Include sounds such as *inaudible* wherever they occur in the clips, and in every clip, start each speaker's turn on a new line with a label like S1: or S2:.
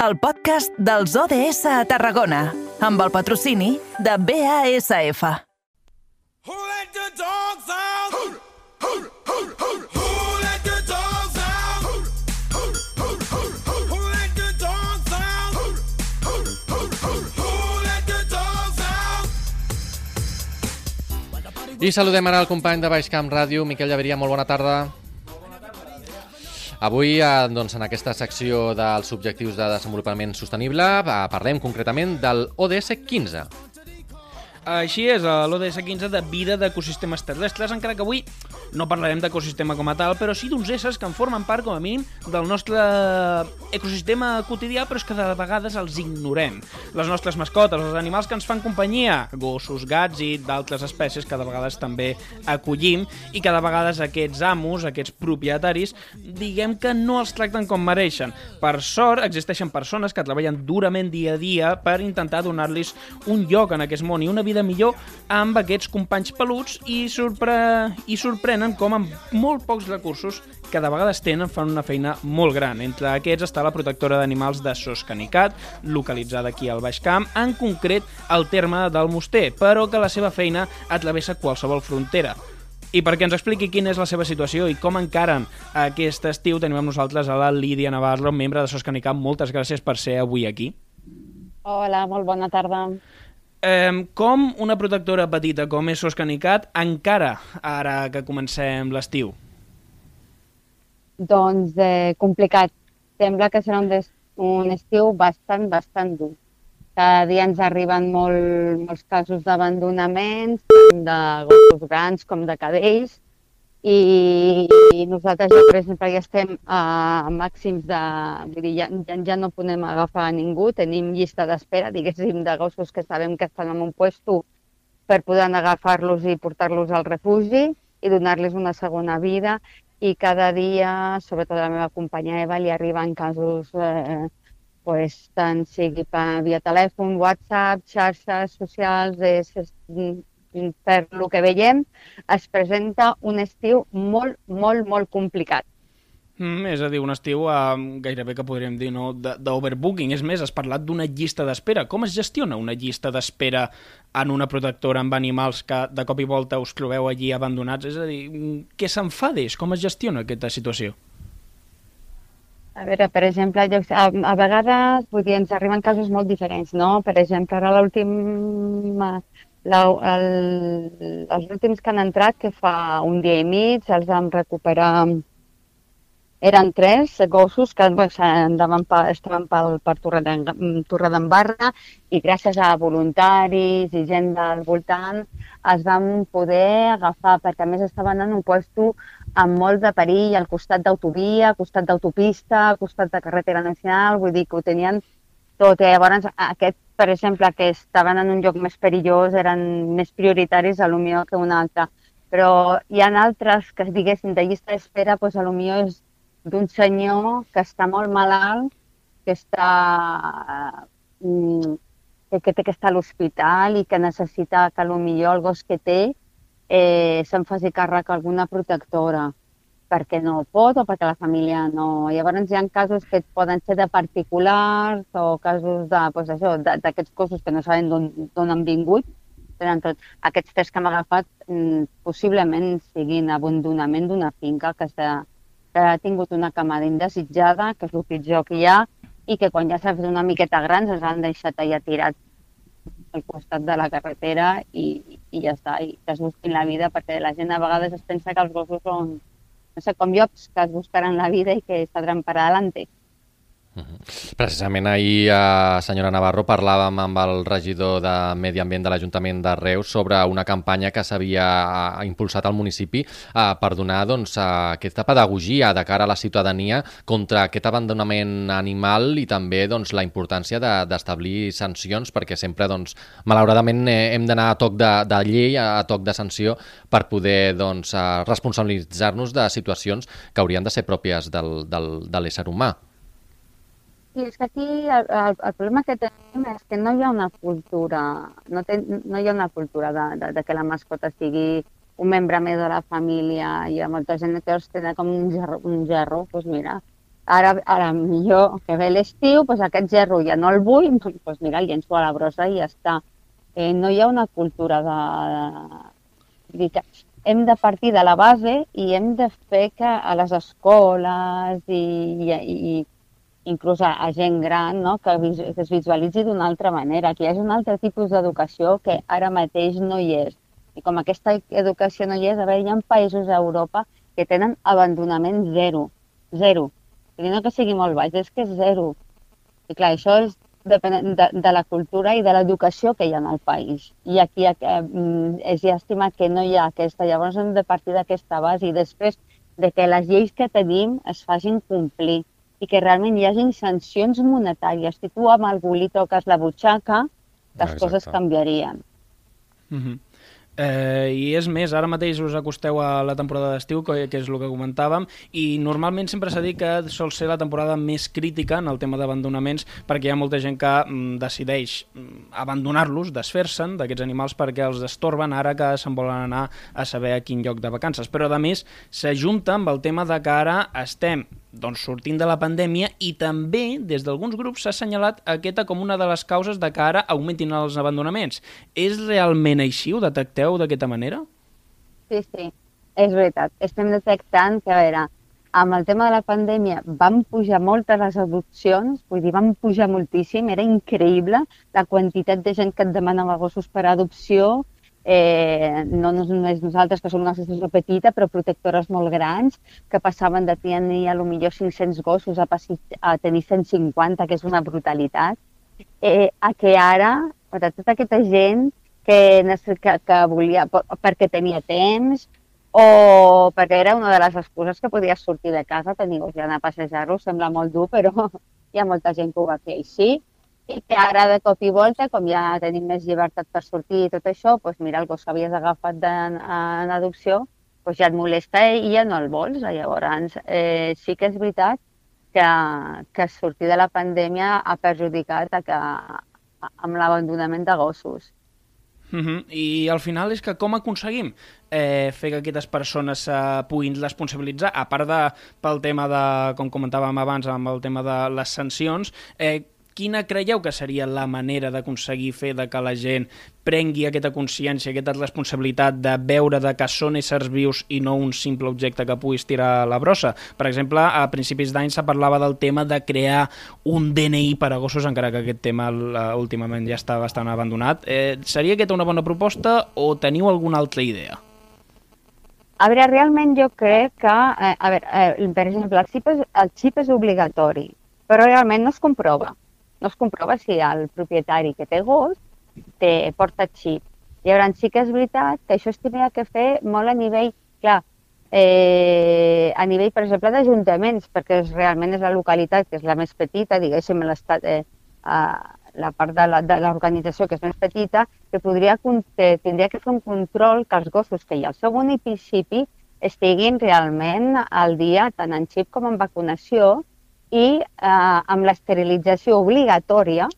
S1: el podcast dels ODS a Tarragona, amb el patrocini de BASF.
S2: Who let the dogs out? Who, who, who, who, who let the dogs out? Who, who, who, who, who, who let the dogs out? Who, who, who, who, who let the dogs out?
S3: I saludem ara el company de Baixcamp Ràdio, Miquel Llaveria, molt bona tarda. Avui, eh, doncs, en aquesta secció dels objectius de desenvolupament sostenible, eh, parlem concretament del ODS 15.
S4: Així és, a l'ODS 15 de vida d'ecosistemes terrestres, encara que avui no parlarem d'ecosistema com a tal, però sí d'uns éssers que en formen part, com a mínim, del nostre ecosistema quotidià, però és que de vegades els ignorem. Les nostres mascotes, els animals que ens fan companyia, gossos, gats i d'altres espècies que de vegades també acollim i que de vegades aquests amos, aquests propietaris, diguem que no els tracten com mereixen. Per sort, existeixen persones que treballen durament dia a dia per intentar donar-los un lloc en aquest món i una vida millor amb aquests companys peluts i, sorpre... i sorprenen com amb molt pocs recursos que de vegades tenen fan una feina molt gran. Entre aquests està la protectora d'animals de Sos Canicat, localitzada aquí al Baix Camp, en concret al terme del Moster, però que la seva feina atravessa qualsevol frontera. I perquè ens expliqui quina és la seva situació i com encaren aquest estiu, tenim amb nosaltres a la Lídia Navarro, membre de Sos Canicat. Moltes gràcies per ser avui aquí.
S5: Hola, molt bona tarda.
S4: Eh, com una protectora petita com és Sos Canicat encara ara que comencem l'estiu?
S5: Doncs eh, complicat. Sembla que serà un, des, un estiu bastant, bastant dur. Cada dia ens arriben molt, molts casos d'abandonaments, de gossos grans com de cadells, i, i nosaltres ja, per exemple, ja estem a màxims de... Vull dir, ja, ja, no podem agafar a ningú, tenim llista d'espera, diguéssim, de gossos que sabem que estan en un puesto per poder agafar-los i portar-los al refugi i donar-los una segona vida. I cada dia, sobretot a la meva companya Eva, li arriben casos eh, pues, tant sigui per, via telèfon, WhatsApp, xarxes socials, és, és, per lo que veiem, es presenta un estiu molt, molt, molt complicat.
S4: Mm, és a dir, un estiu eh, gairebé que podríem dir no, d'overbooking. És més, has parlat d'una llista d'espera. Com es gestiona una llista d'espera en una protectora amb animals que de cop i volta us trobeu allí abandonats? És a dir, mm, què se'n fa d'ells? Com es gestiona aquesta situació?
S5: A veure, per exemple, a, a vegades vull dir, ens arriben casos molt diferents, no? Per exemple, ara l'últim, la, el, els últims que han entrat, que fa un dia i mig, els vam recuperar, eren tres gossos que pa, estaven pel, per Torredem- Torredembarra i gràcies a voluntaris i gent del voltant es van poder agafar, perquè a més estaven en un puesto amb molt de perill al costat d'autovia, al costat d'autopista, al costat de carretera nacional, vull dir que ho tenien tot. I llavors, aquest, per exemple, que estaven en un lloc més perillós, eren més prioritaris a lo millor que un altre. Però hi ha altres que, diguéssim, de llista d'espera, doncs a lo millor és d'un senyor que està molt malalt, que està mm, que, té que estar a l'hospital i que necessita que millor el gos que té eh, se'n faci càrrec alguna protectora perquè no pot o perquè la família no... Llavors hi ha casos que poden ser de particulars o casos de, pues, això, d'aquests cossos que no saben d'on han vingut, però en tot, aquests tres que hem agafat mm, possiblement siguin abandonament d'una finca que, que ha tingut una camada indesitjada, que és el pitjor que hi ha, i que quan ja s'ha fet una miqueta grans els han deixat allà tirats al costat de la carretera i, i ja està, i que es busquin la vida, perquè la gent a vegades es pensa que els gossos són, no sé, com llops, que es la vida i que saldran per adelante.
S3: Precisament ahir, eh, senyora Navarro, parlàvem amb el regidor de Medi Ambient de l'Ajuntament de Reus sobre una campanya que s'havia eh, impulsat al municipi eh, per donar doncs, eh, aquesta pedagogia de cara a la ciutadania contra aquest abandonament animal i també doncs, la importància de- d'establir sancions perquè sempre, doncs, malauradament, eh, hem d'anar a toc de, de llei, a, toc de sanció per poder doncs, responsabilitzar-nos de situacions que haurien de ser pròpies del, del, de l'ésser humà.
S5: I és que aquí el, el, el problema que tenim és que no hi ha una cultura, no, té, no hi ha una cultura de, de, de que la mascota sigui un membre més de la família. Hi ha molta gent que els té com un gerro, un gerro. Doncs mira, Ara, ara millor que ve l'estiu, doncs aquest gerro ja no el vull, doncs mira, el llenço a la brossa i ja està. Eh, no hi ha una cultura de... de... que hem de partir de la base i hem de fer que a les escoles i, i, i inclús a, a gent gran, no? que, que es visualitzi d'una altra manera, que hi hagi un altre tipus d'educació que ara mateix no hi és. I com aquesta educació no hi és, a veure, hi ha països a Europa que tenen abandonament zero, zero. I no que sigui molt baix, és que és zero. I clar, això és depèn de, de la cultura i de l'educació que hi ha en el país. I aquí eh, és llàstima que no hi ha aquesta. Llavors hem de partir d'aquesta base i després de que les lleis que tenim es facin complir i que realment hi hagin sancions monetàries. Si tu amb algú li toques la butxaca, les
S3: Exacte.
S5: coses canviarien.
S4: Uh -huh. Eh, I és més, ara mateix us acosteu a la temporada d'estiu, que, que és el que comentàvem, i normalment sempre s'ha dit que sol ser la temporada més crítica en el tema d'abandonaments, perquè hi ha molta gent que mm, decideix mm, abandonar-los, desfer-se'n d'aquests animals perquè els estorben ara que se'n volen anar a saber a quin lloc de vacances. Però, a més, s'ajunta amb el tema de que ara estem doncs, sortint de la pandèmia i també des d'alguns grups s'ha assenyalat aquesta com una de les causes de que ara augmentin els abandonaments. És realment així? Ho detecteu d'aquesta manera?
S5: Sí, sí, és veritat. Estem detectant que, a veure, amb el tema de la pandèmia van pujar moltes les adopcions, vull dir, van pujar moltíssim, era increïble la quantitat de gent que et demanava gossos per adopció, eh, no només nosaltres, que som una associació petita, però protectores molt grans, que passaven de tenir a lo millor 500 gossos a, a tenir 150, que és una brutalitat, eh, a que ara, per tota aquesta gent que, que, que volia, per- perquè tenia temps, o perquè era una de les excuses que podies sortir de casa, tenir gos i anar a passejar-lo, sembla molt dur, però *laughs* hi ha molta gent que ho va fer així, i que ara de cop i volta, com ja tenim més llibertat per sortir i tot això, doncs mira, el gos que havies agafat de, en adopció, doncs ja et molesta i ja no el vols. Llavors, eh, sí que és veritat que, que sortir de la pandèmia ha perjudicat a que, amb l'abandonament de gossos.
S4: Uh -huh. I al final és que com aconseguim eh, fer que aquestes persones eh, puguin responsabilitzar, a part de pel tema de, com comentàvem abans, amb el tema de les sancions, eh, quina creieu que seria la manera d'aconseguir fer de que la gent prengui aquesta consciència, aquesta responsabilitat de veure de que són éssers vius i no un simple objecte que puguis tirar a la brossa? Per exemple, a principis d'any se parlava del tema de crear un DNI per a gossos, encara que aquest tema eh, últimament ja està bastant abandonat. Eh, seria aquesta una bona proposta o teniu alguna altra idea?
S5: A veure, realment jo crec que, eh, a veure, eh, per exemple, el xip, és, el xip és obligatori, però realment no es comprova. No es comprova si el propietari que té gos té, porta xip. Llavors sí que és veritat que això es tindria que fer molt a nivell, clar, eh, a nivell, per exemple, d'ajuntaments, perquè és, realment és la localitat que és la més petita, diguéssim, l'estat, eh, a la part de l'organització que és més petita, que podria, tindria que fer un control que els gossos que hi ha al seu municipi estiguin realment al dia tant en xip com en vacunació i eh, amb l'esterilització obligatòria,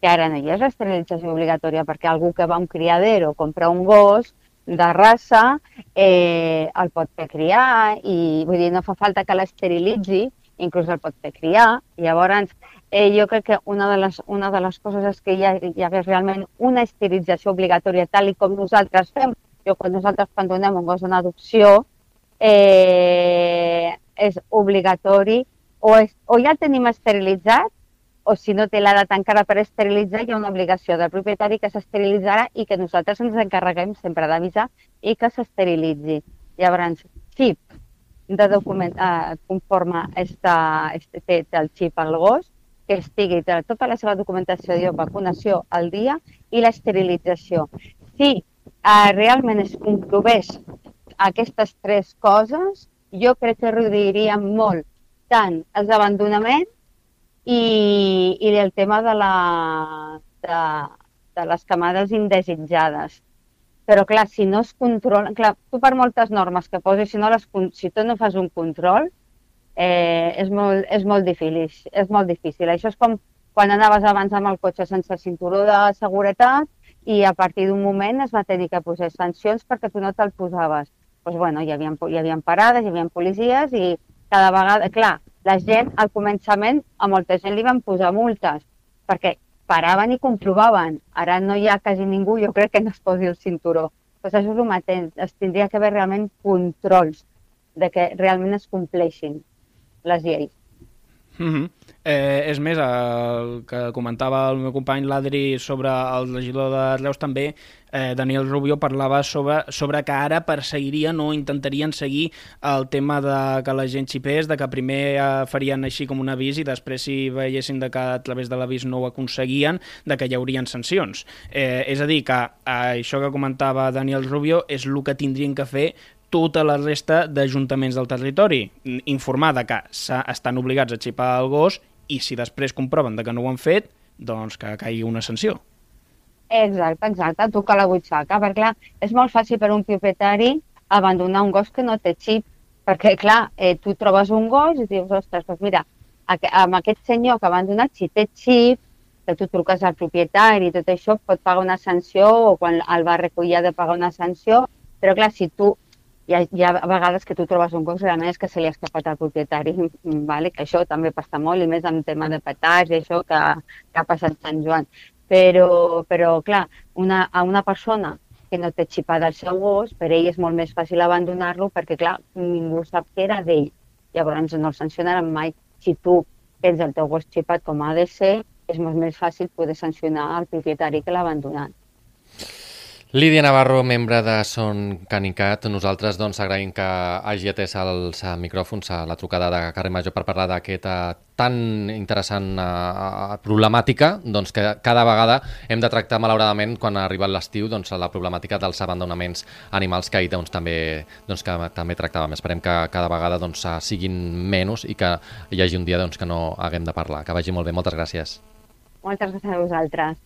S5: que ara no hi és l'esterilització obligatòria perquè algú que va a un criadero compra un gos de raça eh, el pot fer criar i vull dir, no fa falta que l'esterilitzi, inclús el pot fer criar. Llavors, eh, jo crec que una de les, una de les coses és que hi, ha, hi hagués realment una esterilització obligatòria tal i com nosaltres fem. Jo, quan nosaltres quan donem un gos en adopció, eh, és obligatori o, és, o ja el tenim esterilitzat o si no té l'edat encara per esterilitzar, hi ha una obligació del propietari que s'esterilitzarà i que nosaltres ens encarreguem sempre d'avisar i que s'esterilitzi. Llavors, xip de document, eh, conforme esta, este, té, té el xip al gos, que estigui tota la seva documentació de vacunació al dia i l'esterilització. Si eh, realment es comprovés aquestes tres coses, jo crec que reduiria molt tant els abandonaments i, i el tema de, la, de, de les camades indesitjades. Però, clar, si no es controla... Clar, tu per moltes normes que poses, si, no les, si tu no fas un control, eh, és, molt, és, molt difícil, és molt difícil. Això és com quan anaves abans amb el cotxe sense cinturó de seguretat i a partir d'un moment es va tenir que posar sancions perquè tu no te'l posaves. Doncs, bueno, hi havia, hi havia parades, hi havia policies i cada vegada... Clar, la gent, al començament, a molta gent li van posar multes, perquè paraven i comprovaven. Ara no hi ha quasi ningú, jo crec que no es posi el cinturó. Doncs això és el mateix, es tindria que haver realment controls de que realment es compleixin les lleis.
S4: Mm -hmm. eh, és més, el que comentava el meu company l'Adri sobre el regidor de Reus també, eh, Daniel Rubio parlava sobre, sobre que ara perseguirien o intentarien seguir el tema de que la gent xipés, de que primer eh, farien així com un avís i després si veiessin de que a través de l'avís no ho aconseguien, de que hi haurien sancions. Eh, és a dir, que eh, això que comentava Daniel Rubio és el que tindrien que fer tota la resta d'ajuntaments del territori. Informar de que estan obligats a xipar el gos i si després comproven de que no ho han fet, doncs que caigui una sanció.
S5: Exacte, exacte, tocar la butxaca, perquè clar, és molt fàcil per un propietari abandonar un gos que no té xip, perquè clar, eh, tu trobes un gos i dius, ostres, doncs mira, amb aquest senyor que ha abandonat, si té xip, que tu truques al propietari i tot això, pot pagar una sanció o quan el va recollir ha de pagar una sanció, però clar, si tu hi ha, hi ha vegades que tu trobes un gos realment és que se li ha escapat al propietari, *laughs* vale? que això també passa molt, i més en tema de petats i això que, que ha passat Sant Joan. Però, però clar, una, a una persona que no té xipada el seu gos, per ell és molt més fàcil abandonar-lo perquè, clar, ningú sap que era d'ell. Llavors no el sancionaran mai. Si tu tens el teu gos xipat com ha de ser, és molt més fàcil poder sancionar el propietari que l'ha abandonat.
S3: Lídia Navarro, membre de Son Canicat, nosaltres doncs agraïm que hagi atès els micròfons a la trucada de Carrer Major per parlar d'aquesta tan interessant uh, problemàtica doncs que cada vegada hem de tractar malauradament quan ha arribat l'estiu doncs, la problemàtica dels abandonaments animals que ahir doncs, també, doncs, que també tractàvem. Esperem que cada vegada doncs, siguin menys i que hi hagi un dia doncs, que no haguem de parlar. Que vagi molt bé. Moltes gràcies.
S5: Moltes gràcies a vosaltres.